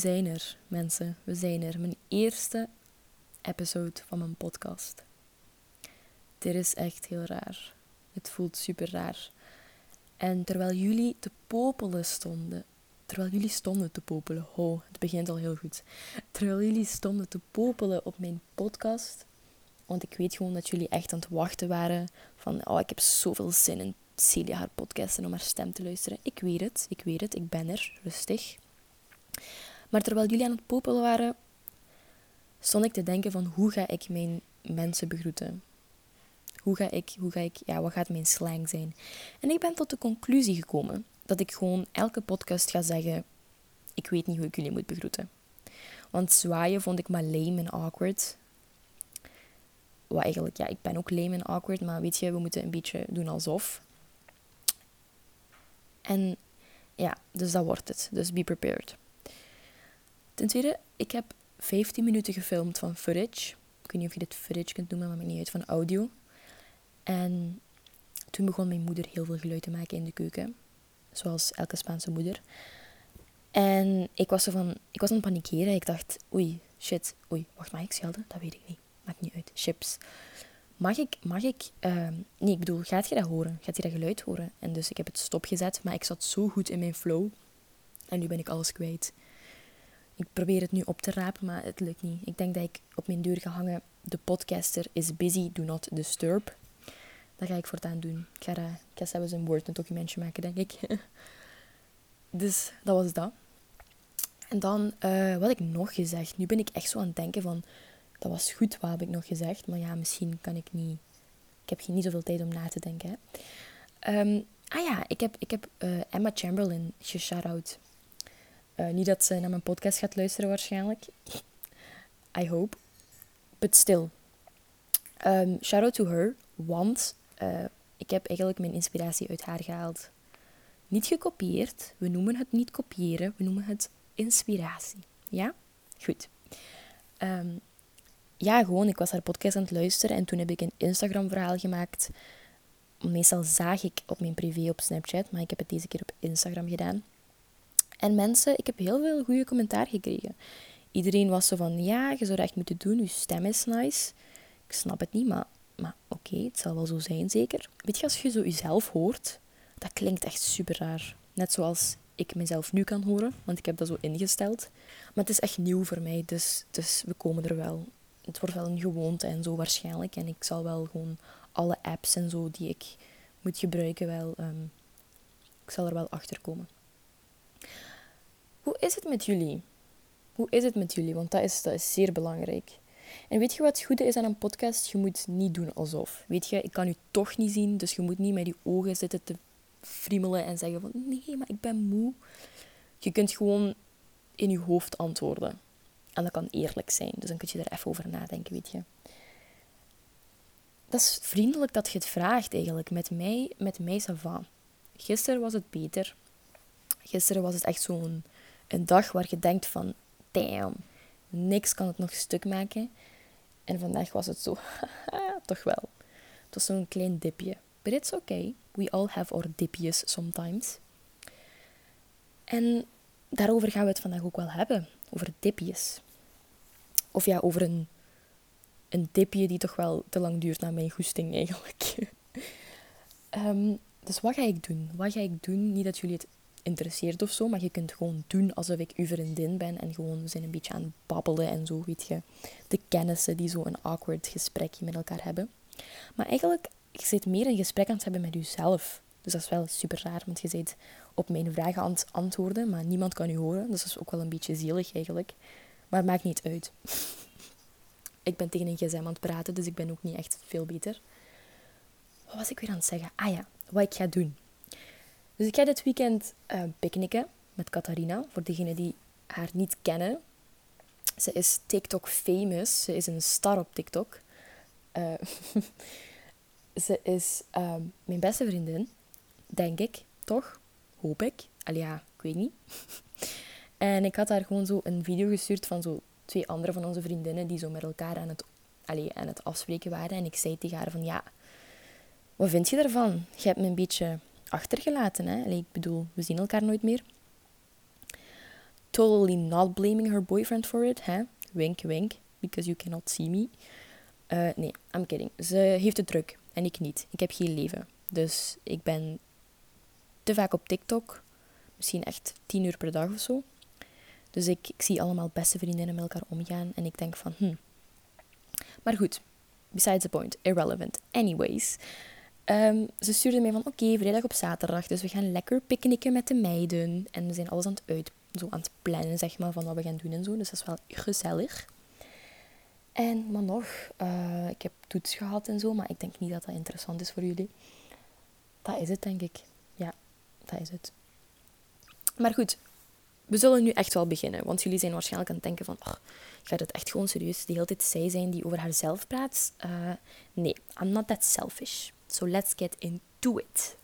zijn er, mensen. We zijn er. Mijn eerste episode van mijn podcast. Dit is echt heel raar. Het voelt super raar. En terwijl jullie te popelen stonden, terwijl jullie stonden te popelen, ho, het begint al heel goed. Terwijl jullie stonden te popelen op mijn podcast, want ik weet gewoon dat jullie echt aan het wachten waren van, oh, ik heb zoveel zin in Celia haar podcast en om haar stem te luisteren. Ik weet het, ik weet het, ik ben er, rustig. Maar terwijl jullie aan het popelen waren, stond ik te denken van hoe ga ik mijn mensen begroeten? Hoe ga ik, hoe ga ik, ja, wat gaat mijn slang zijn? En ik ben tot de conclusie gekomen dat ik gewoon elke podcast ga zeggen, ik weet niet hoe ik jullie moet begroeten. Want zwaaien vond ik maar lame en awkward. Wat eigenlijk, ja, ik ben ook lame en awkward, maar weet je, we moeten een beetje doen alsof. En ja, dus dat wordt het. Dus be prepared. Ten tweede, ik heb 15 minuten gefilmd van footage. Ik weet niet of je dit footage kunt noemen, maar maakt niet uit, van audio. En toen begon mijn moeder heel veel geluid te maken in de keuken. Zoals elke Spaanse moeder. En ik was, zo van, ik was aan het panikeren. Ik dacht, oei, shit, oei, wacht, mag ik schelden? Dat weet ik niet. Maakt niet uit. Chips. Mag ik, mag ik, uh, nee, ik bedoel, gaat je dat horen? Gaat je dat geluid horen? En dus ik heb het stopgezet, maar ik zat zo goed in mijn flow. En nu ben ik alles kwijt. Ik probeer het nu op te rapen, maar het lukt niet. Ik denk dat ik op mijn deur ga hangen. De podcaster is busy, do not disturb. Dat ga ik voortaan doen. Ik ga, uh, ik ga zelfs een Word, een documentje maken, denk ik. dus dat was dat. En dan, uh, wat ik nog gezegd? Nu ben ik echt zo aan het denken van... Dat was goed, wat heb ik nog gezegd? Maar ja, misschien kan ik niet... Ik heb niet zoveel tijd om na te denken. Hè. Um, ah ja, ik heb, ik heb uh, Emma Chamberlain geshout-out. Uh, niet dat ze naar mijn podcast gaat luisteren waarschijnlijk. I hope. But still. Um, shout out to her. Want uh, ik heb eigenlijk mijn inspiratie uit haar gehaald. Niet gekopieerd. We noemen het niet kopiëren. We noemen het inspiratie. Ja? Goed. Um, ja, gewoon. Ik was haar podcast aan het luisteren. En toen heb ik een Instagram verhaal gemaakt. Meestal zag ik op mijn privé op Snapchat. Maar ik heb het deze keer op Instagram gedaan. En mensen, ik heb heel veel goede commentaar gekregen. Iedereen was zo van, ja, je zou dat echt moeten doen, je stem is nice. Ik snap het niet, maar, maar oké, het zal wel zo zijn zeker. Weet je, als je zo jezelf hoort, dat klinkt echt super raar. Net zoals ik mezelf nu kan horen, want ik heb dat zo ingesteld. Maar het is echt nieuw voor mij, dus, dus we komen er wel. Het wordt wel een gewoonte en zo waarschijnlijk. En ik zal wel gewoon alle apps en zo die ik moet gebruiken wel... Um, ik zal er wel achter komen. Hoe is het met jullie? Hoe is het met jullie? Want dat is, dat is zeer belangrijk. En weet je wat het goede is aan een podcast? Je moet niet doen alsof. Weet je, ik kan u toch niet zien, dus je moet niet met die ogen zitten te friemelen en zeggen van nee, maar ik ben moe. Je kunt gewoon in je hoofd antwoorden. En dat kan eerlijk zijn, dus dan kun je er even over nadenken, weet je. Dat is vriendelijk dat je het vraagt eigenlijk. Met mij, met mij ça Gisteren was het beter. Gisteren was het echt zo'n een dag waar je denkt van, damn, niks kan het nog stuk maken. En vandaag was het zo, toch wel. Het was zo'n klein dipje. But it's okay. We all have our dipjes sometimes. En daarover gaan we het vandaag ook wel hebben. Over dipjes. Of ja, over een, een dipje die toch wel te lang duurt naar mijn goesting eigenlijk. um, dus wat ga ik doen? Wat ga ik doen? Niet dat jullie het interesseert of zo, maar je kunt gewoon doen alsof ik uw vriendin ben en gewoon zijn een beetje aan het babbelen en zo, weet je. De kennissen die zo een awkward gesprekje met elkaar hebben. Maar eigenlijk, je zit meer een gesprek aan het hebben met jezelf. Dus dat is wel super raar, want je zit op mijn vragen aan het antwoorden, maar niemand kan je horen. Dus dat is ook wel een beetje zielig eigenlijk. Maar het maakt niet uit. ik ben tegen een gsm aan het praten, dus ik ben ook niet echt veel beter. Wat was ik weer aan het zeggen? Ah ja, wat ik ga doen. Dus ik ga dit weekend uh, picknicken met Catharina. Voor degenen die haar niet kennen. Ze is TikTok famous. Ze is een star op TikTok. Uh, ze is uh, mijn beste vriendin. Denk ik, toch? Hoop ik. Allee, ja, ik weet niet. en ik had haar gewoon zo een video gestuurd van zo twee andere van onze vriendinnen die zo met elkaar aan het, allee, aan het afspreken waren. En ik zei tegen haar van ja, wat vind je ervan? Je hebt me een beetje achtergelaten. Hè? ik bedoel, we zien elkaar nooit meer. totally not blaming her boyfriend for it. Hè? Wink, wink, because you cannot see me. Uh, nee, I'm kidding. Ze heeft het druk en ik niet. Ik heb geen leven. Dus ik ben te vaak op TikTok. Misschien echt tien uur per dag of zo. Dus ik, ik zie allemaal beste vriendinnen met elkaar omgaan. En ik denk van, hm. Maar goed, besides the point, irrelevant. Anyways. Um, ze stuurde mij van, oké, vrijdag op zaterdag. Dus we gaan lekker picknicken met de meiden. En we zijn alles aan het uit, zo aan het plannen, zeg maar, van wat we gaan doen en zo. Dus dat is wel gezellig. En, maar nog, uh, ik heb toets gehad en zo, maar ik denk niet dat dat interessant is voor jullie. Dat is het, denk ik. Ja, dat is het. Maar goed, we zullen nu echt wel beginnen. Want jullie zijn waarschijnlijk aan het denken van... Oh, gaat het echt gewoon serieus de hele tijd zij zijn die over haarzelf praat? Uh, nee, I'm not that selfish. So let's get into it.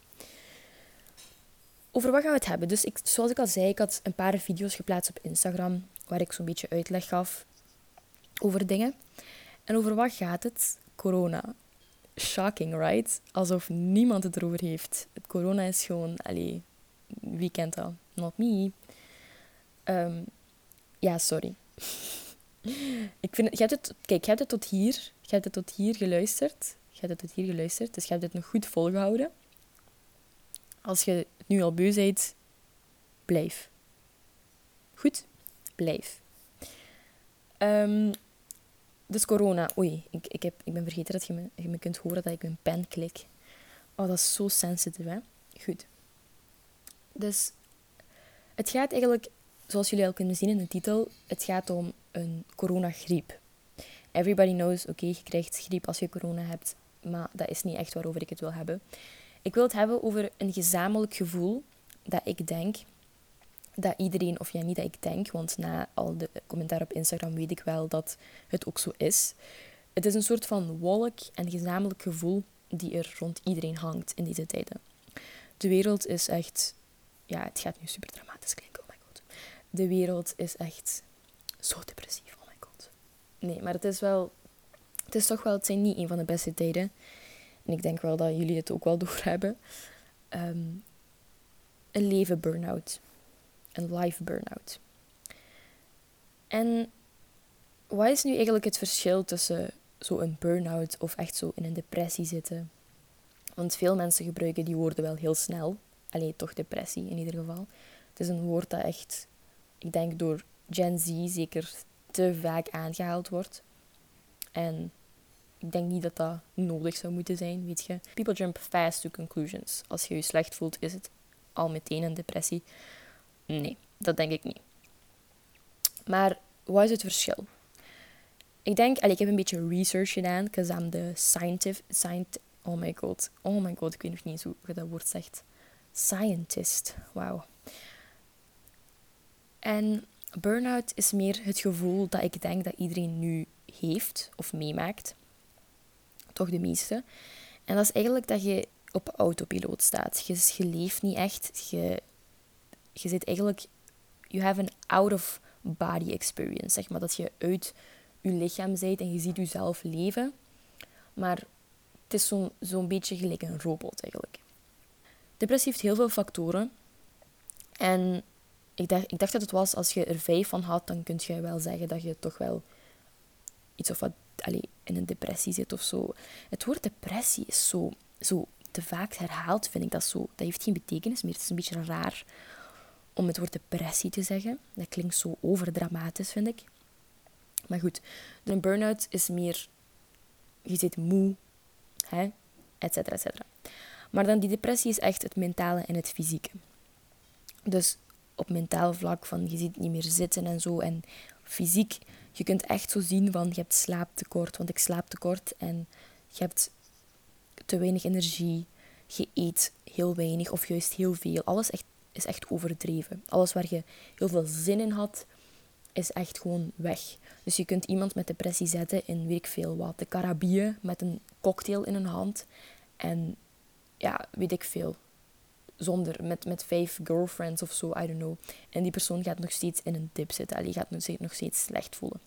Over wat gaan we het hebben? Dus ik, zoals ik al zei, ik had een paar video's geplaatst op Instagram... waar ik zo'n beetje uitleg gaf over dingen. En over wat gaat het? Corona. Shocking, right? Alsof niemand het erover heeft. Corona is gewoon... Allee, wie kent dat? Not me. Um, ja, sorry. ik vind, je hebt het, kijk, je hebt het tot hier, je hebt het tot hier geluisterd. Je hebt het hier geluisterd, dus je hebt het nog goed volgehouden. Als je nu al beu bent, blijf. Goed? Blijf. Um, dus corona. Oei, ik, ik, heb, ik ben vergeten dat je me, je kunt horen dat ik mijn pen klik. Oh, dat is zo sensitive, hè? Goed. Dus het gaat eigenlijk zoals jullie al kunnen zien in de titel, het gaat om een coronagriep. Everybody knows, oké, je krijgt griep als je corona hebt, maar dat is niet echt waarover ik het wil hebben. Ik wil het hebben over een gezamenlijk gevoel dat ik denk dat iedereen, of ja, niet dat ik denk, want na al de commentaar op Instagram weet ik wel dat het ook zo is. Het is een soort van wolk en gezamenlijk gevoel die er rond iedereen hangt in deze tijden. De wereld is echt, ja, het gaat nu super dramatisch klinken de wereld is echt zo depressief. Oh my god. Nee, maar het is wel... Het is toch wel... Het zijn niet een van de beste tijden. En ik denk wel dat jullie het ook wel doorhebben. Um, een leven burn-out. Een life burn-out. En wat is nu eigenlijk het verschil tussen zo'n burn-out of echt zo in een depressie zitten? Want veel mensen gebruiken die woorden wel heel snel. Alleen toch depressie in ieder geval. Het is een woord dat echt ik denk door Gen Z zeker te vaak aangehaald wordt. En ik denk niet dat dat nodig zou moeten zijn, weet je. People jump fast to conclusions. Als je je slecht voelt, is het al meteen een depressie. Nee, dat denk ik niet. Maar wat is het verschil? Ik denk, ik heb een beetje research gedaan, because I'm the scientist, scient, oh my god, oh my god, ik weet nog niet eens hoe je dat woord zegt. Scientist, wauw. En burn-out is meer het gevoel dat ik denk dat iedereen nu heeft of meemaakt. Toch de meeste. En dat is eigenlijk dat je op autopiloot staat. Je, je leeft niet echt. Je, je zit eigenlijk... You have an out-of-body experience. Zeg maar dat je uit je lichaam bent en je ziet jezelf leven. Maar het is zo'n beetje gelijk een robot eigenlijk. Depressie heeft heel veel factoren. En ik dacht, ik dacht dat het was als je er vijf van had, dan kun je wel zeggen dat je toch wel iets of wat allez, in een depressie zit of zo. Het woord depressie is zo, zo te vaak herhaald, vind ik dat zo. Dat heeft geen betekenis meer. Het is een beetje raar om het woord depressie te zeggen. Dat klinkt zo overdramatisch, vind ik. Maar goed, een burn-out is meer... Je zit moe, hè, et cetera, et cetera. Maar dan die depressie is echt het mentale en het fysieke. Dus op mentaal vlak, van je ziet niet meer zitten en zo. En fysiek, je kunt echt zo zien van je hebt slaaptekort, want ik slaap tekort en je hebt te weinig energie, je eet heel weinig of juist heel veel. Alles echt, is echt overdreven. Alles waar je heel veel zin in had, is echt gewoon weg. Dus je kunt iemand met depressie zetten in weet ik veel wat, de Caribbeeën met een cocktail in een hand en ja, weet ik veel zonder, met, met vijf girlfriends of zo, I don't know. En die persoon gaat nog steeds in een dip zitten. Die gaat zich nog steeds slecht voelen.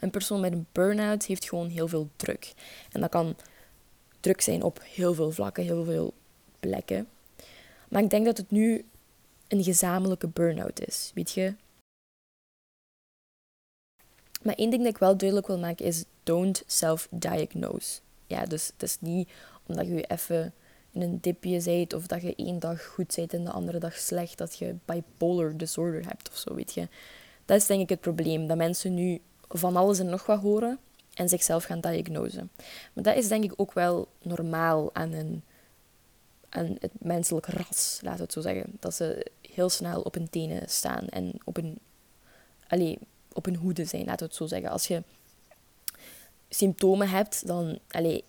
Een persoon met een burn-out heeft gewoon heel veel druk. En dat kan druk zijn op heel veel vlakken, heel veel plekken. Maar ik denk dat het nu een gezamenlijke burn-out is. Weet je, Maar één ding dat ik wel duidelijk wil maken is: don't self-diagnose. Ja, dus het is niet omdat je even in een dipje bent of dat je één dag goed bent en de andere dag slecht, dat je bipolar disorder hebt of zo, weet je. Dat is denk ik het probleem, dat mensen nu van alles en nog wat horen en zichzelf gaan diagnosen. Maar dat is denk ik ook wel normaal aan, een, aan het menselijk ras, laten we het zo zeggen. Dat ze heel snel op hun tenen staan en op hun, allez, op hun hoede zijn, laten we het zo zeggen. Als je symptomen hebt, dan... Allez,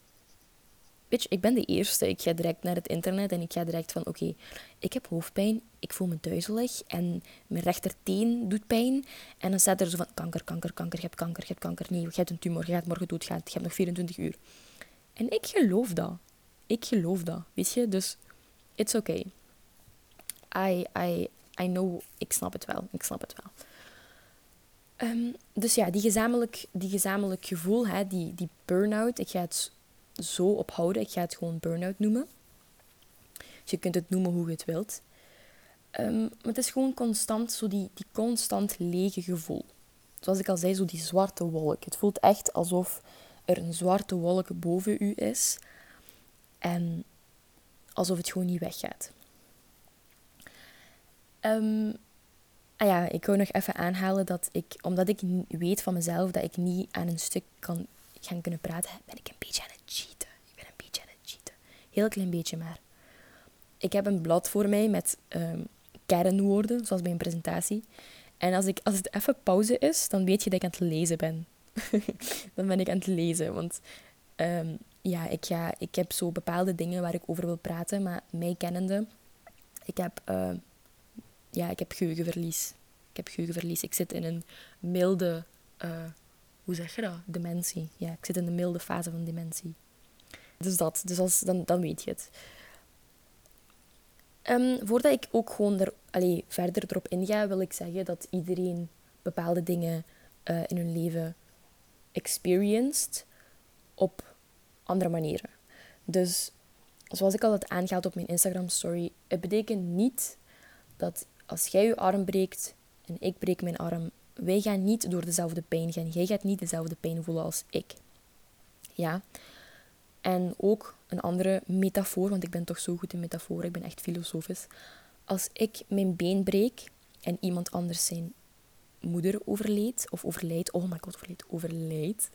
ik ben de eerste. Ik ga direct naar het internet en ik ga direct van... Oké, ik heb hoofdpijn, ik voel me duizelig en mijn rechterteen doet pijn. En dan staat er zo van... Kanker, kanker, kanker, je hebt kanker, je hebt kanker. Nee, je hebt een tumor, je gaat morgen doodgaan. Je hebt nog 24 uur. En ik geloof dat. Ik geloof dat, weet je. Dus, it's okay. I, I, I know, ik snap het wel. Ik snap het wel. Ehm, dus ja, die gezamenlijk, die gezamenlijk gevoel, hè, die, die burn-out, ik ga het zo ophouden. Ik ga het gewoon burn-out noemen. Dus je kunt het noemen hoe je het wilt. Um, maar het is gewoon constant, zo die, die constant lege gevoel. Zoals ik al zei, zo die zwarte wolk. Het voelt echt alsof er een zwarte wolk boven u is. En alsof het gewoon niet weggaat. Um, Ah ja, ik wil nog even aanhalen dat ik, omdat ik weet van mezelf dat ik niet aan een stuk kan gaan kunnen praten, ben ik een beetje aan het cheaten. Ik ben een beetje aan het cheaten. Heel klein beetje maar. Ik heb een blad voor mij met um, kernwoorden, zoals bij een presentatie. En als, ik, als het even pauze is, dan weet je dat ik aan het lezen ben. dan ben ik aan het lezen, want um, ja, ik, ga, ik heb zo bepaalde dingen waar ik over wil praten, maar mij kennende, ik heb... Uh, ja, ik heb geheugenverlies. Ik heb geheugenverlies. Ik zit in een milde, uh, hoe zeg je dat? Dementie. Ja, ik zit in de milde fase van dementie. Dus dat, dus als, dan, dan weet je het. Um, voordat ik ook gewoon er, allez, verder erop inga, wil ik zeggen dat iedereen bepaalde dingen uh, in hun leven experienced op andere manieren. Dus zoals ik altijd aangehaald op mijn Instagram story, het betekent niet dat als jij je arm breekt en ik breek mijn arm, wij gaan niet door dezelfde pijn gaan. Jij gaat niet dezelfde pijn voelen als ik. Ja. En ook een andere metafoor, want ik ben toch zo goed in metaforen, ik ben echt filosofisch. Als ik mijn been breek en iemand anders zijn moeder overleed, of overlijdt, oh my god, overlijdt, overlijdt,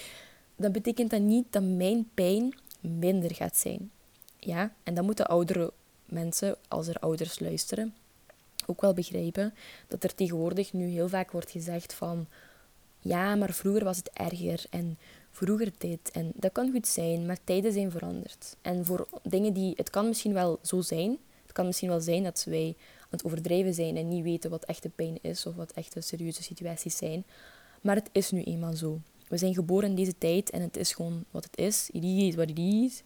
dan betekent dat niet dat mijn pijn minder gaat zijn. Ja, en dan moeten oudere mensen, als er ouders luisteren, ook wel begrijpen dat er tegenwoordig nu heel vaak wordt gezegd van ja, maar vroeger was het erger en vroeger dit. En dat kan goed zijn, maar tijden zijn veranderd. En voor dingen die, het kan misschien wel zo zijn, het kan misschien wel zijn dat wij aan het overdrijven zijn en niet weten wat echte pijn is of wat echte serieuze situaties zijn. Maar het is nu eenmaal zo. We zijn geboren in deze tijd en het is gewoon wat het is. It is wat het is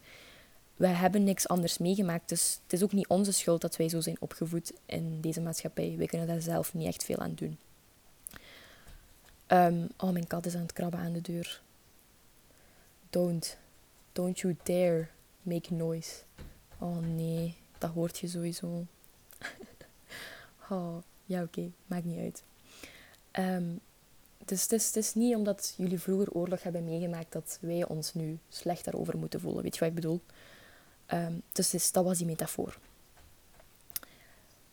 wij hebben niks anders meegemaakt. Dus het is ook niet onze schuld dat wij zo zijn opgevoed in deze maatschappij. Wij kunnen daar zelf niet echt veel aan doen. Um, oh, mijn kat is aan het krabben aan de deur. Don't. Don't you dare make noise. Oh nee, dat hoort je sowieso. oh, ja oké, maakt niet uit. Um, dus het is, het is niet omdat jullie vroeger oorlog hebben meegemaakt dat wij ons nu slecht daarover moeten voelen. Weet je wat ik bedoel? Um, dus, dat was die metafoor.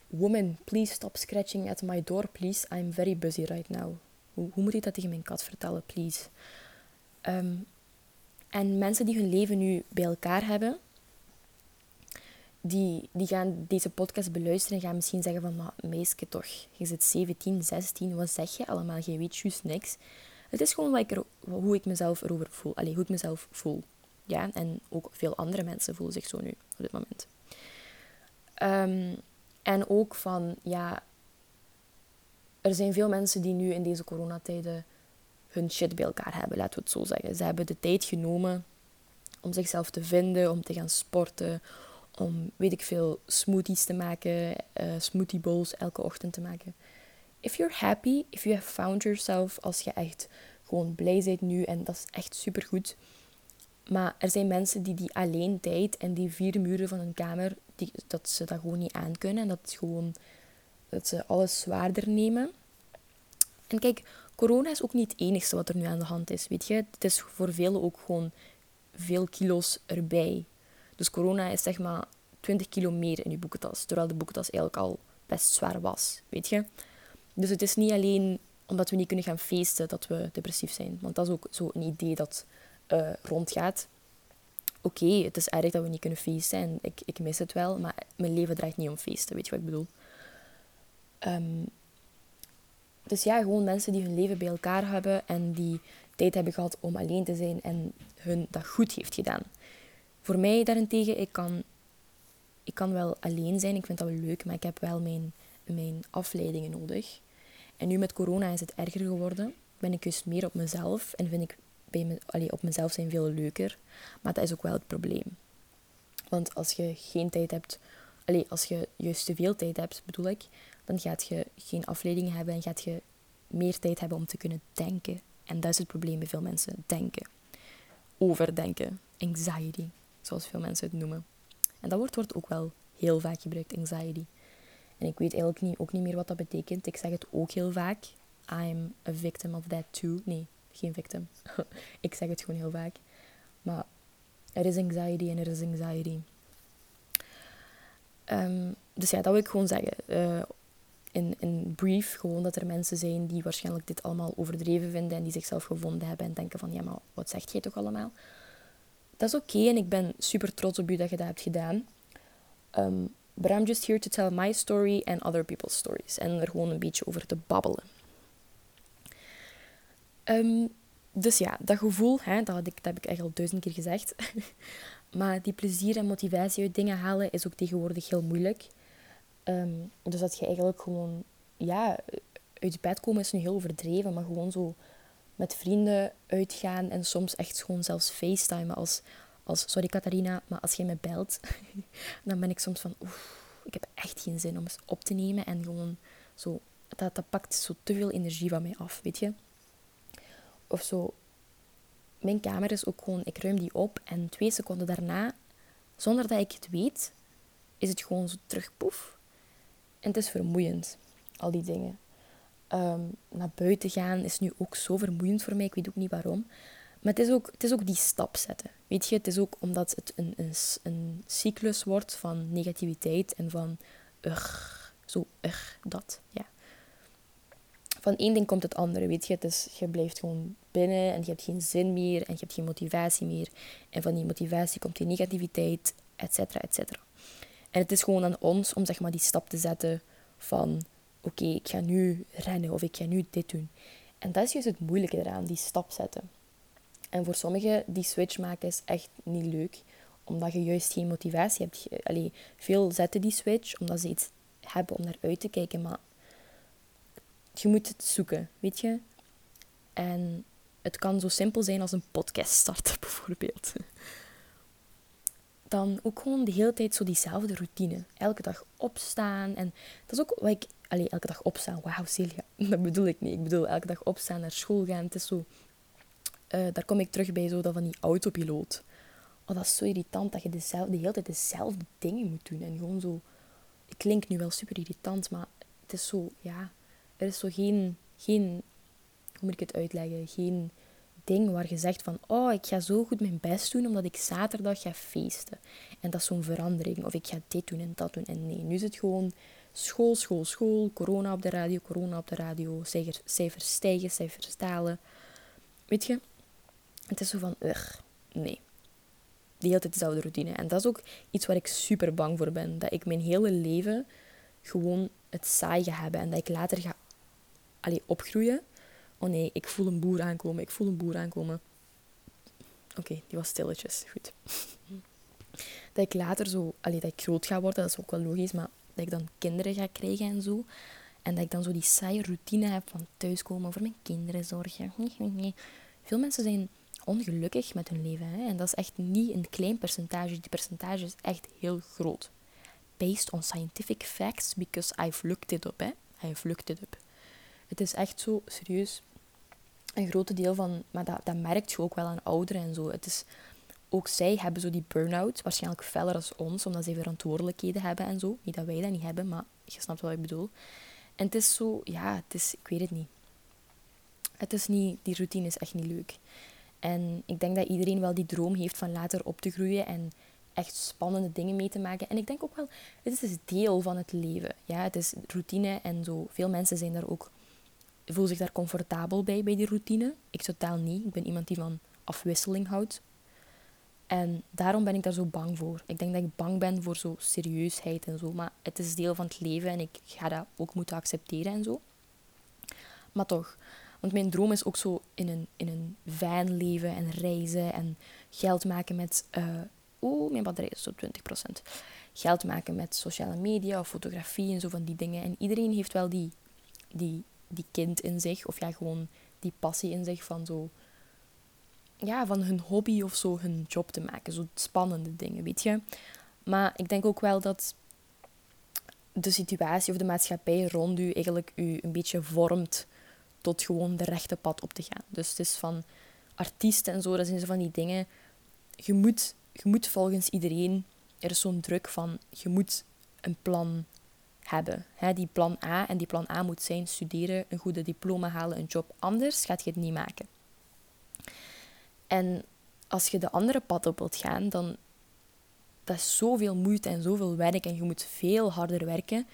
Woman, please stop scratching at my door, please. I'm very busy right now. Hoe, hoe moet ik dat tegen mijn kat vertellen, please? Um, en mensen die hun leven nu bij elkaar hebben, die, die gaan deze podcast beluisteren en gaan misschien zeggen van, maar meisje toch, je zit 17, 16, wat zeg je allemaal? Je weet juist niks. Het is gewoon wat ik er, hoe ik mezelf erover voel. Allee, hoe ik mezelf voel. Ja, en ook veel andere mensen voelen zich zo nu op dit moment. Ehm, en ook van, ja, er zijn veel mensen die nu in deze coronatijden hun shit bij elkaar hebben, laten we het zo zeggen. Ze hebben de tijd genomen om zichzelf te vinden, om te gaan sporten, om, weet ik veel, smoothies te maken, uh, smoothie bowls elke ochtend te maken. If you're happy, if you have found yourself, als je echt gewoon blij bent nu, en dat is echt supergoed, maar er zijn mensen die die alleen tijd en die vier muren van een kamer, die, dat ze dat gewoon niet aankunnen. En dat, gewoon, dat ze alles zwaarder nemen. En kijk, corona is ook niet het enigste wat er nu aan de hand is. Weet je, het is voor velen ook gewoon veel kilo's erbij. Dus corona is zeg maar 20 kilo meer in je boekentas, terwijl de boekentas eigenlijk al best zwaar was, weet je. Dus het is niet alleen omdat we niet kunnen gaan feesten dat we depressief zijn. Want dat is ook zo'n idee dat uh, rondgaat. Oké, het is erg dat we niet kunnen feesten en ik, ik mis het wel, maar mijn leven draait niet om feesten, weet je wat ik bedoel? Um, dus ja, gewoon mensen die hun leven bij elkaar hebben en die tijd hebben gehad om alleen te zijn en hun dat goed heeft gedaan. Voor mij daarentegen, ik kan, ik kan wel alleen zijn, ik vind dat wel leuk, maar ik heb wel mijn, mijn afleidingen nodig. En nu met corona is het erger geworden. Ben ik dus meer op mezelf en vind ik bij me, op mezelf zijn veel leuker. Maar dat is ook wel het probleem. Want als je geen tijd hebt, allee, als je juist te veel tijd hebt, bedoel ik, dan gaat je geen afleidingen hebben en gaat je meer tijd hebben om te kunnen denken. En dat is het probleem bij veel mensen: denken. Overdenken. Anxiety, zoals veel mensen het noemen. En dat woord wordt ook wel heel vaak gebruikt, anxiety. En ik weet eigenlijk niet, ook niet meer wat dat betekent. Ik zeg het ook heel vaak. I'm a victim of that too. Nee, geen victim. ik zeg het gewoon heel vaak. Maar er is anxiety en er is anxiety. Um, dus ja, dat wil ik gewoon zeggen. Uh, in, in brief, gewoon dat er mensen zijn die waarschijnlijk dit allemaal overdreven vinden en die zichzelf gevonden hebben en denken van, ja, maar wat zegt jij toch allemaal? Dat is oké en ik ben super trots op u dat je dat hebt gedaan. Um, but I'm just here to tell my story and other people's stories. En er gewoon een beetje over te babbelen. Um, dus ja, dat gevoel, hè, dat, ik, dat heb ik eigenlijk al duizend keer gezegd. maar die plezier en motivatie uit dingen halen is ook tegenwoordig heel moeilijk. Ehm, dus dat je eigenlijk gewoon, ja, uit bed komen is nu heel overdreven, maar gewoon zo met vrienden uitgaan en soms echt gewoon zelfs facetimen als, als sorry Catharina, maar als je me belt, dan ben ik soms van, oef, ik heb echt geen zin om eens op te nemen en gewoon zo, dat, dat pakt zo te veel energie van mij af, weet je. Of zo, mijn kamer is ook gewoon, ik ruim die op en twee seconden daarna, zonder dat ik het weet, is het gewoon zo terug poef. En het is vermoeiend, al die dingen. Ehm, naar buiten gaan is nu ook zo vermoeiend voor mij. Ik weet ook niet waarom. Maar het is ook, het is ook die stap zetten. Weet je, het is ook omdat het een, een, een cyclus wordt van negativiteit en van ugh, zo ugh, dat. Ja. Van één ding komt het andere, weet je. Is, je blijft gewoon binnen en je hebt geen zin meer en je hebt geen motivatie meer. En van die motivatie komt die negativiteit, et cetera, et cetera. En het is gewoon aan ons om zeg maar, die stap te zetten van oké, ik ga nu rennen of ik ga nu dit doen. En dat is juist het moeilijke eraan, die stap zetten. En voor sommigen, die switch maken is echt niet leuk, omdat je juist geen motivatie hebt. Allee, veel zetten die switch omdat ze iets hebben om naar uit te kijken, maar je moet het zoeken, weet je. En het kan zo simpel zijn als een podcast starten, bijvoorbeeld dan ook gewoon de hele tijd zo diezelfde routine. Elke dag opstaan. En dat is ook wat ik... Allee, elke dag opstaan. Wauw, Celia. Dat bedoel ik niet. Ik bedoel, elke dag opstaan, naar school gaan. Het is zo... Uh, daar kom ik terug bij zo dat van die autopiloot. Oh, dat is zo irritant dat je de hele tijd dezelfde dingen moet doen. En gewoon zo... Het klinkt nu wel super irritant, maar het is zo... Ja, er is zo geen... geen hoe moet ik het uitleggen? Geen ding waar je zegt van, oh, ik ga zo goed mijn best doen omdat ik zaterdag ga feesten. En dat is zo'n verandering. Of ik ga dit doen en dat doen. En nee, nu is het gewoon school, school, school, corona op de radio, corona op de radio, cijfers, cijfers stijgen, cijfers dalen. Weet je? Het is zo van, ugh, nee. De hele tijd dezelfde routine. En dat is ook iets waar ik super bang voor ben. Dat ik mijn hele leven gewoon het saai ga hebben. En dat ik later ga allee, opgroeien Oh nee, ik voel een boer aankomen. Ik voel een boer aankomen. Oké, die was stilletjes. Goed. dat ik later zo... Allee, dat ik groot ga worden, dat is ook wel logisch. Maar dat ik dan kinderen ga krijgen en zo. En dat ik dan zo die saaie routine heb van thuiskomen, voor mijn kinderen zorgen. Veel mensen zijn ongelukkig met hun leven. Hè? En dat is echt niet een klein percentage. Die percentage is echt heel groot. Based on scientific facts, because I've looked it up. Hè? I've looked it up. Het is echt zo serieus een grote deel van, maar dat, dat merkt je ook wel aan ouderen en zo. Het is, ook zij hebben zo die burn-out, waarschijnlijk feller als ons, omdat ze verantwoordelijkheden hebben en zo. Niet dat wij dat niet hebben, maar je snapt wat ik bedoel. En het is zo, ja, het is, ik weet het niet. Het is niet, die routine is echt niet leuk. En ik denk dat iedereen wel die droom heeft van later op te groeien en echt spannende dingen mee te maken. En ik denk ook wel, het is dus deel van het leven. Ja, het is routine en zo. Veel mensen zijn daar ook, voelen zich daar comfortabel bij, bij die routine. Ik totaal niet. Ik ben iemand die van afwisseling houdt. En daarom ben ik daar zo bang voor. Ik denk dat ik bang ben voor zo serieusheid en zo. Maar het is deel van het leven en ik ga dat ook moeten accepteren en zo. Maar toch, want mijn droom is ook zo in een, in een van leven en reizen en geld maken met. Uh, Oeh, mijn batterij is zo 20%. Geld maken met sociale media of fotografie en zo van die dingen. En iedereen heeft wel die, die, die kind in zich, of ja, gewoon die passie in zich van zo ja, van hun hobby of zo hun job te maken. Zo spannende dingen, weet je. Maar ik denk ook wel dat de situatie of de maatschappij rond u eigenlijk u een beetje vormt tot gewoon de rechte pad op te gaan. Dus het is van artiesten en zo, dat zijn zo van die dingen. Je moet, je moet volgens iedereen, er is zo'n druk van, je moet een plan hebben. Hè, die plan A en die plan A moet zijn studeren, een goede diploma halen, een job. Anders gaat je het niet maken. En als je de andere pad op wilt gaan, dan dat is zoveel moeite en zoveel werk. En je moet veel harder werken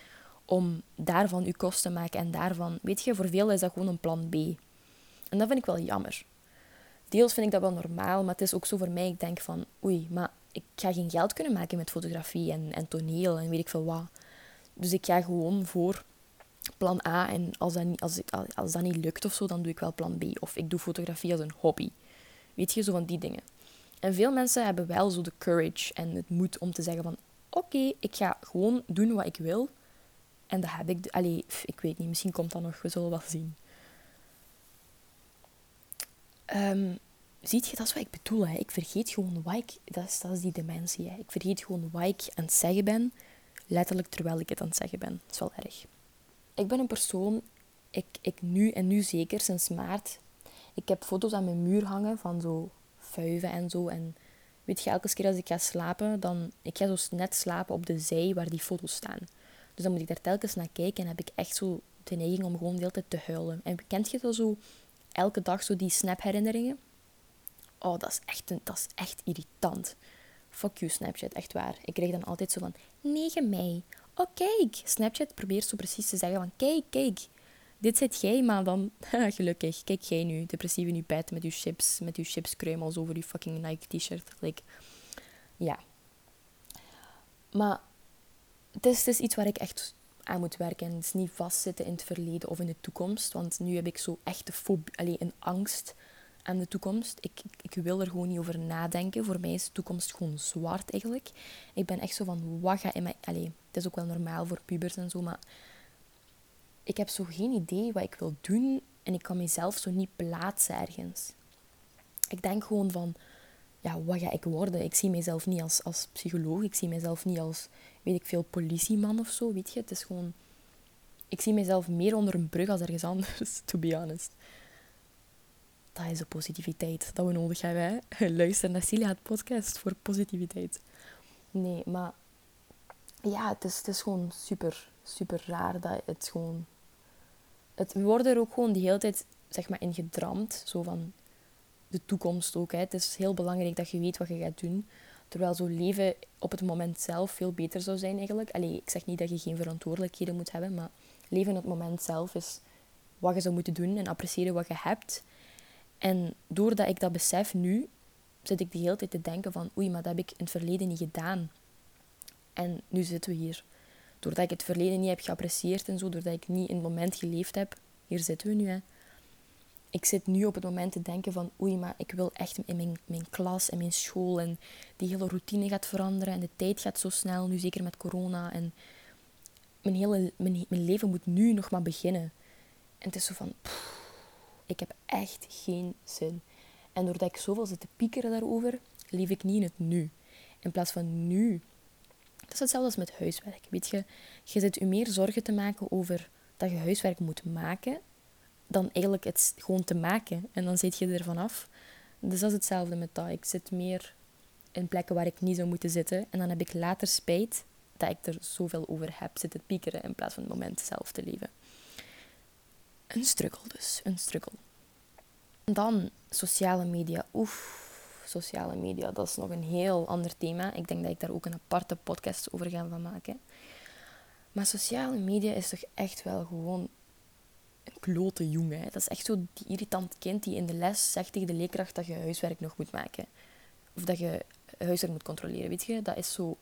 om daarvan je kost te maken. En daarvan, weet je, voor veel is dat gewoon een plan B. En dat vind ik wel jammer. Deels vind ik dat wel normaal, maar het is ook zo voor mij, ik denk van, oei, maar ik ga geen geld kunnen maken met fotografie en, en toneel en weet ik veel wat. Dus ik ga gewoon voor plan A en als dat, niet, als, ik, als dat niet lukt of zo, dan doe ik wel plan B. Of ik doe fotografie als een hobby. Weet je, zo van die dingen. En veel mensen hebben wel zo de courage en het moed om te zeggen van... Oké, ik ga gewoon doen wat ik wil. En dat heb ik... Allee, ik weet niet, misschien komt dat nog. We zullen wel zien. Um, ziet je, dat is wat ik bedoel. Hè. Ik vergeet gewoon wat ik... Dat is, dat is die dementie. Hè. Ik vergeet gewoon wat ik aan het zeggen ben. Letterlijk terwijl ik het aan het zeggen ben. Dat is wel erg. Ik ben een persoon... Ik, ik nu en nu zeker, sinds maart ik heb foto's aan mijn muur hangen van zo vuiven en zo. En weet je, elke keer als ik ga slapen, dan... Ik ga zo net slapen op de zij waar die foto's staan. Dus dan moet ik daar telkens naar kijken en heb ik echt zo de neiging om gewoon de hele tijd te huilen. En kent je dat zo elke dag zo die snap-herinneringen? Oh, dat is, echt een, dat is echt irritant. Fuck you, Snapchat, echt waar. Ik krijg dan altijd zo van 9 mei. Oh, kijk. Snapchat probeert zo precies te zeggen van kijk, kijk dit zit jij, maar dan, gelukkig, kijk jij nu, depressief in je bed met je chips, met je chipskruimels over je fucking Nike t-shirt. Like, ja. Maar het is, iets waar ik echt aan moet werken. En het is niet vastzitten in het verleden of in de toekomst. Want nu heb ik zo echt een, fobie, allez, een angst aan de toekomst. Ik, ik, ik, wil er gewoon niet over nadenken. Voor mij is de toekomst gewoon zwart eigenlijk. Ik ben echt zo van, wat ga in mij... Allez, het is ook wel normaal voor pubers en zo, maar ik heb zo geen idee wat ik wil doen en ik kan mezelf zo niet plaatsen ergens. Ik denk gewoon van, ja, wat ga ik worden? Ik zie mezelf niet als, als psycholoog, ik zie mezelf niet als, weet ik veel, politieman of zo, weet je. Het is gewoon, ik zie mezelf meer onder een brug als ergens anders, to be honest. Dat is de positiviteit dat we nodig hebben. Hè? Luister naar Celia's podcast voor positiviteit. Nee, maar ja, het is, het is gewoon super, super raar dat het gewoon het, we worden er ook gewoon die hele tijd zeg maar, in gedramd. Zo van de toekomst ook. Hè. Het is heel belangrijk dat je weet wat je gaat doen. Terwijl zo leven op het moment zelf veel beter zou zijn eigenlijk. Allee, ik zeg niet dat je geen verantwoordelijkheden moet hebben, maar leven op het moment zelf is wat je zou moeten doen en appreciëren wat je hebt. En doordat ik dat besef nu, zit ik de hele tijd te denken van oei, maar dat heb ik in het verleden niet gedaan. En nu zitten we hier doordat ik het verleden niet heb geapprecieerd en zo, doordat ik niet in het moment geleefd heb, hier zitten we nu. Hè. Ik zit nu op het moment te denken van oei, maar ik wil echt in mijn, mijn klas en mijn school en die hele routine gaat veranderen en de tijd gaat zo snel, nu zeker met corona. En mijn, hele, mijn, mijn leven moet nu nog maar beginnen. En het is zo van, ik heb echt geen zin. En doordat ik zoveel zit te piekeren daarover, leef ik niet in het nu. In plaats van nu dat is hetzelfde als met huiswerk. Weet je, je zit je meer zorgen te maken over dat je huiswerk moet maken, dan eigenlijk het gewoon te maken. En dan zit je er vanaf. Dus dat is hetzelfde met dat. Ik zit meer in plekken waar ik niet zou moeten zitten. En dan heb ik later spijt dat ik er zoveel over heb zitten piekeren in plaats van het moment zelf te leven. Een struggle dus, een struggle. Dan sociale media. Oef, sociale media, dat is nog een heel ander thema. Ik denk dat ik daar ook een aparte podcast over ga van maken. Maar sociale media is toch echt wel gewoon een klote jongen. Hè? Dat is echt zo die irritant kind die in de les zegt tegen de leerkracht dat je huiswerk nog moet maken. Of dat je huiswerk moet controleren, weet je? Dat is zo...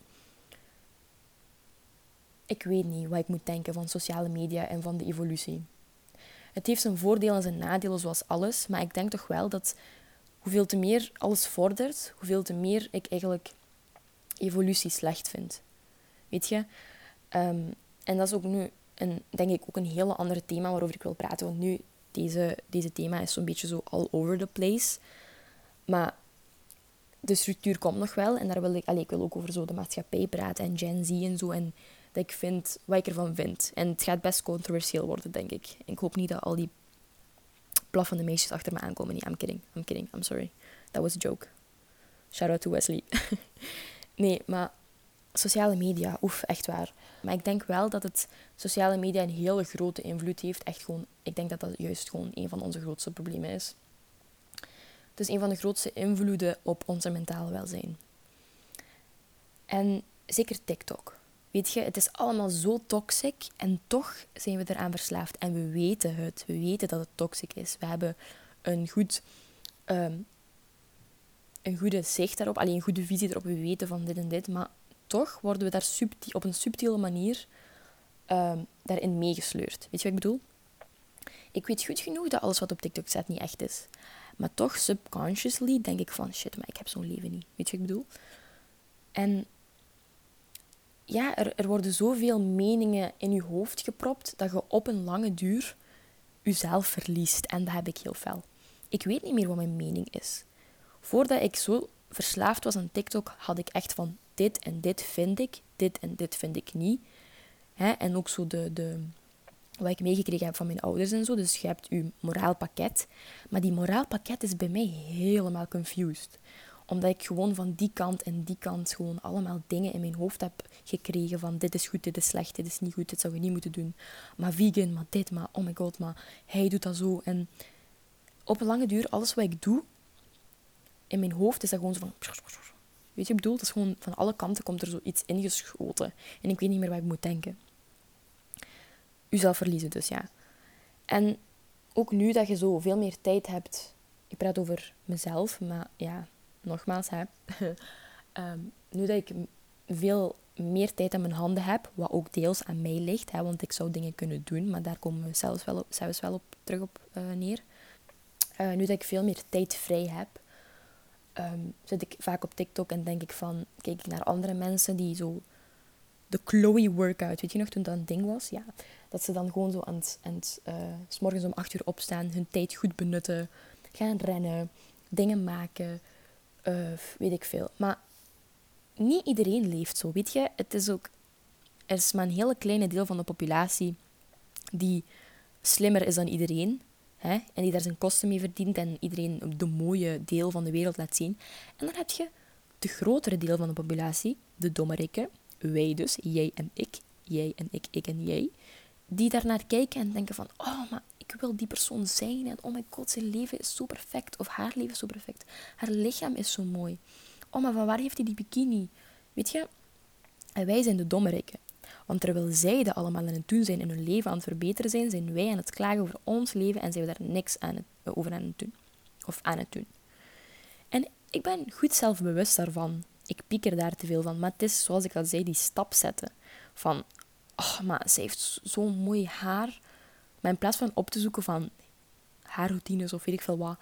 Ik weet niet wat ik moet denken van sociale media en van de evolutie. Het heeft zijn voordelen en zijn nadelen zoals alles, maar ik denk toch wel dat hoeveel te meer alles vordert, hoeveel te meer ik eigenlijk evolutie slecht vind. Weet je? Ehm, en dat is ook nu, een, denk ik, ook een hele andere thema waarover ik wil praten. Want nu, deze, deze thema is zo'n beetje zo all over the place. Maar de structuur komt nog wel. En daar wil ik, allez, ik wil ook over zo de maatschappij praten en Gen Z en zo. En dat ik vind, wat ik ervan vind. En het gaat best controversieel worden, denk ik. Ik hoop niet dat al die blaffende meisjes achter me aankomen. Nee, I'm kidding. I'm kidding. I'm sorry. That was a joke. Shout out to Wesley. nee, maar sociale media, oef, echt waar. Maar ik denk wel dat het sociale media een hele grote invloed heeft. Echt gewoon, ik denk dat dat juist gewoon een van onze grootste problemen is. Het is een van de grootste invloeden op onze mentale welzijn. En zeker TikTok. Weet je, het is allemaal zo toxic en toch zijn we eraan verslaafd. En we weten het. We weten dat het toxic is. We hebben een, goed, ehm, een goede zicht daarop, alleen een goede visie erop. We weten van dit en dit. Maar toch worden we daar subtiel, op een subtiele manier um, daarin meegesleurd. Weet je wat ik bedoel? Ik weet goed genoeg dat alles wat op TikTok staat niet echt is. Maar toch, subconsciously, denk ik van shit, maar ik heb zo'n leven niet. Weet je wat ik bedoel? En ja, er, er worden zoveel meningen in je hoofd gepropt dat je op een lange duur jezelf verliest. En dat heb ik heel fel. Ik weet niet meer wat mijn mening is. Voordat ik zo verslaafd was aan TikTok, had ik echt van dit en dit vind ik, dit en dit vind ik niet. Hè? En ook zo de, de, wat ik meegekregen heb van mijn ouders en zo. Dus je hebt je moraalpakket. Maar die moraalpakket is bij mij helemaal confused omdat ik gewoon van die kant en die kant gewoon allemaal dingen in mijn hoofd heb gekregen van dit is goed, dit is slecht, dit is niet goed, dit zou je niet moeten doen. Maar vegan, maar dit, maar oh my god, maar hij doet dat zo. En op een lange duur, alles wat ik doe, in mijn hoofd is dat gewoon zo van... Weet je, ik bedoel, dat is gewoon van alle kanten komt er zoiets ingeschoten. En ik weet niet meer wat ik moet denken. Uzelf verliezen dus, ja. En ook nu dat je zo veel meer tijd hebt... Ik praat over mezelf, maar ja, nogmaals, hè, ehm, nu dat ik veel meer tijd aan mijn handen heb, wat ook deels aan mij ligt, hè, want ik zou dingen kunnen doen, maar daar komen we zelfs wel op, zelfs wel op terug op uh, neer. Uh, nu dat ik veel meer tijd vrij heb, um, zit ik vaak op TikTok en denk ik van, kijk ik naar andere mensen die zo de Chloe workout, weet je nog, toen dat een ding was? Ja, dat ze dan gewoon zo aan het, aan het uh, s morgens om acht uur opstaan, hun tijd goed benutten, gaan rennen, dingen maken, uh, weet ik veel. Maar niet iedereen leeft zo, weet je. Het is ook... Er is maar een hele kleine deel van de populatie die slimmer is dan iedereen. Hè? En die daar zijn kosten mee verdient en iedereen de mooie deel van de wereld laat zien. En dan heb je de grotere deel van de populatie, de dommerikken, wij dus, jij en ik, jij en ik, ik en jij, die daarnaar kijken en denken van, oh, maar ik wil die persoon zijn. En oh my god, zijn leven is zo perfect. Of haar leven is zo perfect. Haar lichaam is zo mooi. Oh, maar van waar heeft hij die bikini? Weet je? En wij zijn de dommerikken. Want terwijl zij dat allemaal aan het doen zijn en hun leven aan het verbeteren zijn, zijn wij aan het klagen over ons leven en zijn we daar niks aan het, over aan het doen. Of aan het doen. En ik ben goed zelfbewust daarvan. Ik pieker daar te veel van. Maar het is, zoals ik al zei, die stap zetten. Van, oh, maar ze heeft zo'n mooi haar. Maar in plaats van op te zoeken van haarroutines of weet ik veel wat,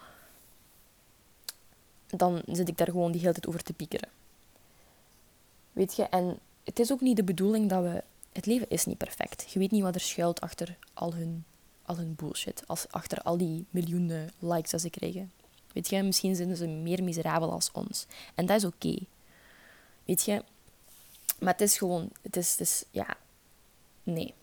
dan zit ik daar gewoon die hele tijd over te piekeren. Weet je, en het is ook niet de bedoeling dat we. Het leven is niet perfect. Je weet niet wat er schuilt achter al hun, al hun bullshit. Als, achter al die miljoenen likes dat ze krijgen. Weet je, misschien zijn ze meer miserabel als ons. En dat is oké. Weet je, maar het is gewoon, het is, het is ja, nee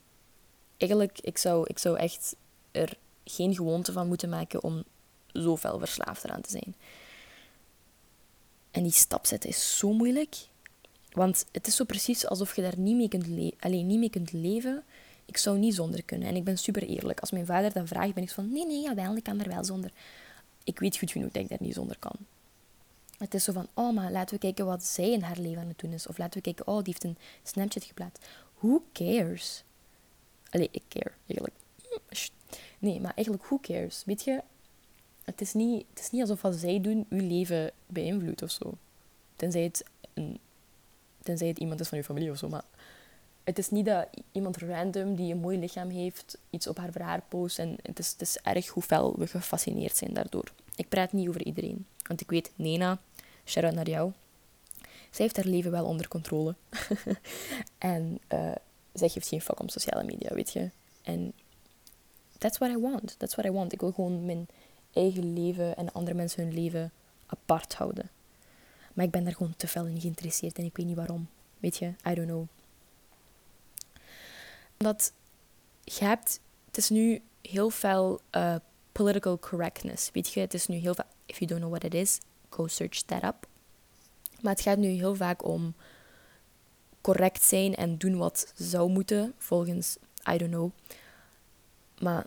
eigenlijk, ik zou, ik zou echt er geen gewoonte van moeten maken om zo fel verslaafd eraan te zijn. En die stap zetten is zo moeilijk. Want het is zo precies alsof je daar niet mee kunt, alleen niet mee kunt leven. Ik zou niet zonder kunnen. En ik ben super eerlijk. Als mijn vader dat vraagt, ben ik van... Nee, nee, jawel, ik kan er wel zonder. ik weet goed genoeg dat ik daar niet zonder kan. Het is zo van, oh, maar laten we kijken wat zij in haar leven aan het doen is. Of laten we kijken, oh, die heeft een Snapchat geplaatst. Who cares? Ik care, eigenlijk. Nee, maar eigenlijk, who cares? Weet je, het is niet, het is niet alsof wat zij doen uw leven beïnvloedt of zo. Tenzij het, een, tenzij het iemand is van uw familie of zo. Maar het is niet dat iemand random die een mooi lichaam heeft iets op haar verhaar post. En het is, het is erg hoe fel we gefascineerd zijn daardoor. Ik praat niet over iedereen. Want ik weet, Nena, shout-out naar jou. Zij heeft haar leven wel onder controle. en uh, zij geeft geen fuck om sociale media, weet je. En that's what I want. That's what I want. Ik wil gewoon mijn eigen leven en andere mensen hun leven apart houden. Maar ik ben daar gewoon te fel in geïnteresseerd en ik weet niet waarom. Weet je, I don't know. Dat je hebt, het is nu heel veel uh, political correctness. Weet je, het is nu heel vaak, if you don't know what it is, go search that up. Maar het gaat nu heel vaak om correct zijn en doen wat zou moeten, volgens, I don't know. Maar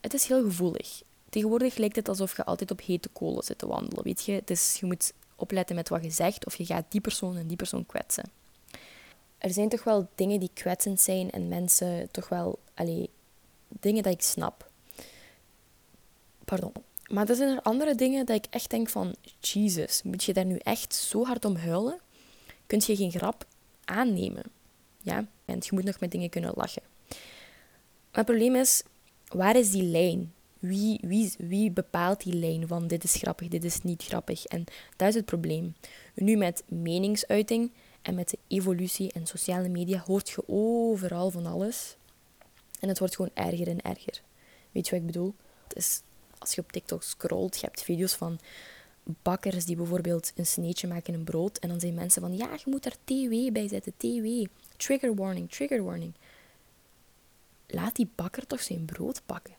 het is heel gevoelig. Tegenwoordig lijkt het alsof je altijd op hete kolen zit te wandelen, weet je. Is, je moet opletten met wat je zegt of je gaat die persoon en die persoon kwetsen. Er zijn toch wel dingen die kwetsend zijn en mensen toch wel, allee, dingen dat ik snap. Pardon. Maar er zijn er andere dingen dat ik echt denk van, Jesus, moet je daar nu echt zo hard om huilen? Kun je geen grap aannemen? Ja, en je moet nog met dingen kunnen lachen. Maar het probleem is, waar is die lijn? Wie, wie, wie bepaalt die lijn van dit is grappig, dit is niet grappig? En dat is het probleem. Nu met meningsuiting en met de evolutie en sociale media hoort je overal van alles. En het wordt gewoon erger en erger. Weet je wat ik bedoel? Het is, als je op TikTok scrolt, je hebt video's van bakkers die bijvoorbeeld een sneetje maken in een brood. En dan zijn mensen van, ja, je moet daar TW bij zetten, TW. Trigger warning, trigger warning. Laat die bakker toch zijn brood pakken.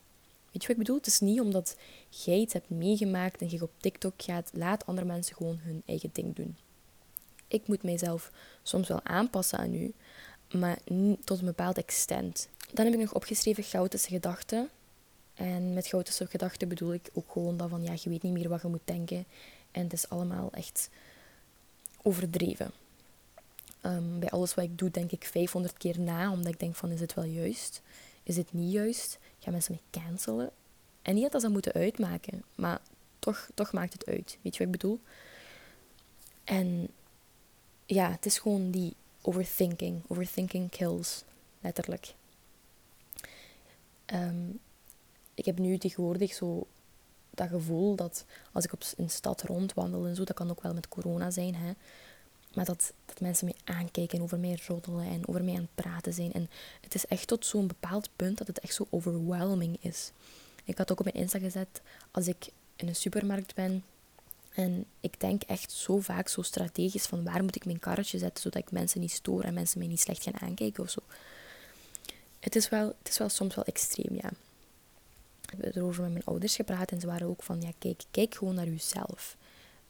Weet je wat ik bedoel? Het is niet omdat jij iets hebt meegemaakt en je op TikTok gaat, laat andere mensen gewoon hun eigen ding doen. Ik moet mijzelf soms wel aanpassen aan u, maar tot een bepaald extent. Dan heb ik nog opgeschreven chaotische gedachten. En met chaotische gedachten bedoel ik ook gewoon dat van, ja, je weet niet meer wat je moet denken. En het is allemaal echt overdreven. Ehm, bij alles wat ik doe, denk ik 500 keer na, omdat ik denk van, is het wel juist? Is het niet juist? Gaan mensen mij cancelen? En niet dat ze moeten uitmaken, maar toch, toch maakt het uit. Weet je wat ik bedoel? En ja, het is gewoon die overthinking. Overthinking kills, letterlijk. Ehm, ik heb nu tegenwoordig zo dat gevoel dat als ik op een stad rondwandel en zo, dat kan ook wel met corona zijn, hè, maar dat, dat mensen mij aankijken en over mij roddelen en over mij aan het praten zijn. En het is echt tot zo'n bepaald punt dat het echt zo overwhelming is. Ik had ook op mijn Insta gezet, als ik in een supermarkt ben en ik denk echt zo vaak zo strategisch van waar moet ik mijn karretje zetten zodat ik mensen niet stoor en mensen mij niet slecht gaan aankijken of zo. Het is wel, het is wel soms wel extreem, ja. Erover met mijn ouders gepraat en ze waren ook van, ja kijk, kijk gewoon naar jezelf.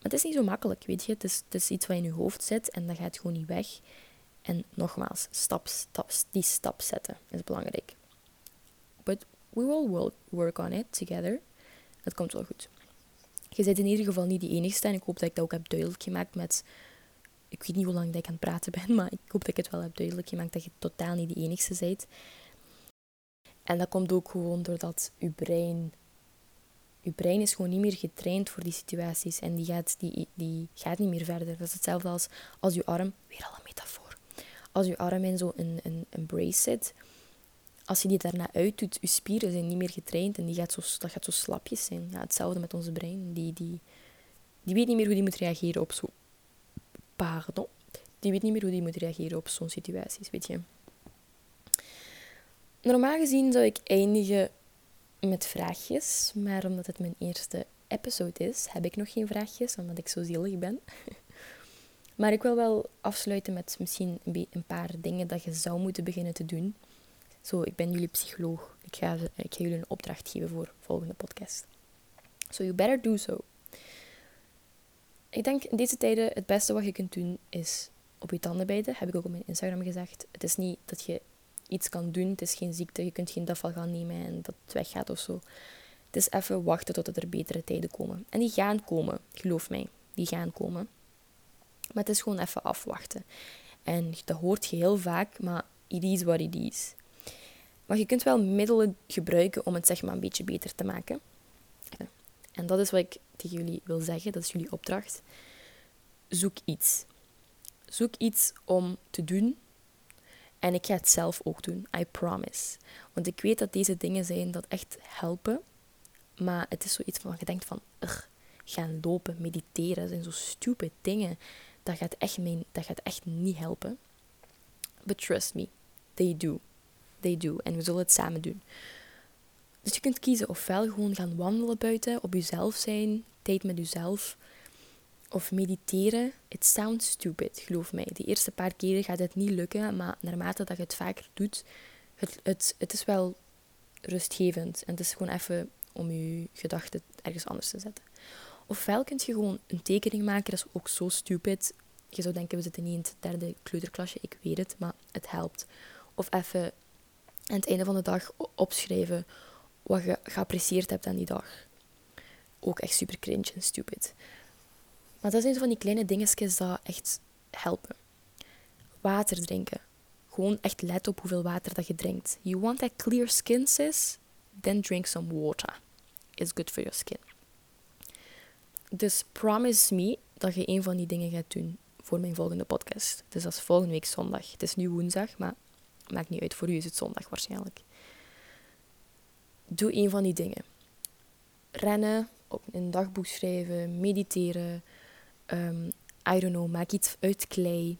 Maar het is niet zo makkelijk, weet je. Het is, het is iets wat in je hoofd zit en dat gaat gewoon niet weg. En nogmaals, stap, stap, die stap zetten is belangrijk. But we will work on it together. Het komt wel goed. Je bent in ieder geval niet de enigste en ik hoop dat ik dat ook heb duidelijk gemaakt met... Ik weet niet hoe lang dat ik aan het praten ben, maar ik hoop dat ik het wel heb duidelijk gemaakt dat je totaal niet de enigste bent. En dat komt ook gewoon doordat je brein je brein is gewoon niet meer getraind voor die situaties en die gaat, die, die gaat niet meer verder. Dat is hetzelfde als als je arm, weer al een metafoor, als je arm in zo'n een, een, een brace zit, als je die daarna uitdoet, je spieren zijn niet meer getraind en die gaat zo, dat gaat zo slapjes zijn. Ja, hetzelfde met onze brein. Die, die, die weet niet meer hoe die moet reageren op zo... Pardon. Die weet niet meer hoe die moet reageren op zo'n situaties, weet je. Normaal gezien zou ik eindigen met vraagjes. Maar omdat het mijn eerste episode is, heb ik nog geen vraagjes, omdat ik zo zielig ben. maar ik wil wel afsluiten met misschien een paar dingen dat je zou moeten beginnen te doen. Zo, ik ben jullie psycholoog. Ik ga, ik ga jullie een opdracht geven voor de volgende podcast. So you better do so. Ik denk in deze tijden het beste wat je kunt doen is op je tanden bijten. Heb ik ook op mijn Instagram gezegd. Het is niet dat je iets kan doen. Het is geen ziekte. Je kunt geen dafval gaan nemen en dat het weggaat of zo. Het is even wachten tot er betere tijden komen. En die gaan komen, geloof mij. Die gaan komen. Maar het is gewoon even afwachten. En dat hoort je heel vaak, maar it is what it is. Maar je kunt wel middelen gebruiken om het zeg maar een beetje beter te maken. En dat is wat ik tegen jullie wil zeggen, dat is jullie opdracht. Zoek iets. Zoek iets om te doen. En ik ga het zelf ook doen, I promise. Want ik weet dat deze dingen zijn dat echt helpen. Maar het is zoiets van, je denkt van, ugh, gaan lopen, mediteren, dat zijn zo stupid dingen. Dat gaat, echt mijn, dat gaat echt niet helpen. But trust me, they do. They do. En we zullen het samen doen. Dus je kunt kiezen ofwel gewoon gaan wandelen buiten, op jezelf zijn, tijd met jezelf. Of mediteren. It sounds stupid, geloof mij. De eerste paar keren gaat het niet lukken, maar naarmate dat je het vaker doet, het, het, het is wel rustgevend. En het is gewoon even om je gedachten ergens anders te zetten. Ofwel kun je gewoon een tekening maken, dat is ook zo stupid. Je zou denken, we zitten niet in het derde kleuterklasje, ik weet het, maar het helpt. Of even aan het einde van de dag opschrijven wat je geapprecieerd hebt aan die dag. Ook echt super cringe en stupid. Maar dat zijn van die kleine dingetjes dat echt helpen. Water drinken. Gewoon echt let op hoeveel water dat je drinkt. You want that clear skin, sis? Then drink some water. It's good for your skin. Dus promise me dat je een van die dingen gaat doen voor mijn volgende podcast. Dus dat is volgende week zondag. Het is nu woensdag, maar maakt niet uit. Voor u is het zondag waarschijnlijk. Doe een van die dingen. Rennen, op een dagboek schrijven, mediteren. Um, I don't know, maak iets uit klei.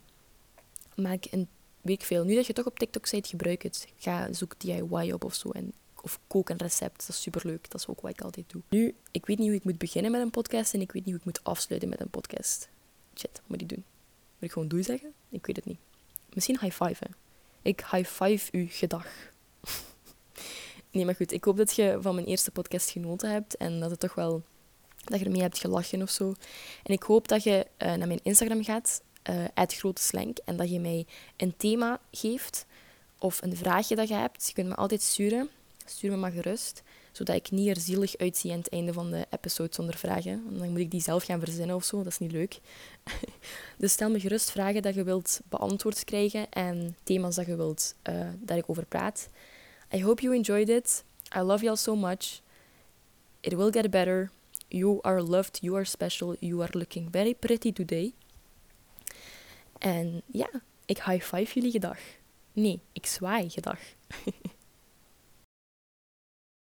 Maak een, weet veel. Nu dat je toch op TikTok bent, gebruik het. Ga zoek DIY op of zo en of kook een recept. Dat is superleuk. Dat is ook wat ik altijd doe. Nu, ik weet niet hoe ik moet beginnen met een podcast en ik weet niet hoe ik moet afsluiten met een podcast. Shit, wat moet ik doen? Moet ik gewoon doei zeggen? Ik weet het niet. Misschien high five, hè. Ik high five u gedag. nee, maar goed. Ik hoop dat je van mijn eerste podcast genoten hebt en dat het toch wel... Dat je ermee hebt gelachen of zo. En ik hoop dat je uh, naar mijn Instagram gaat, uh, grote slank, en dat je mij een thema geeft of een vraagje dat je hebt. Je kunt me altijd sturen. Stuur me maar gerust, zodat ik niet er zielig uitzie aan het einde van de episode zonder vragen. Want dan moet ik die zelf gaan verzinnen of zo, dat is niet leuk. dus stel me gerust vragen dat je wilt beantwoord krijgen en thema's dat je wilt uh, dat ik over praat. I hope you enjoyed it. I love you all so much. It will get better. You are loved, you are special, you are looking very pretty today. En ja, ik high five jullie gedag. Nee, ik zwaai gedag.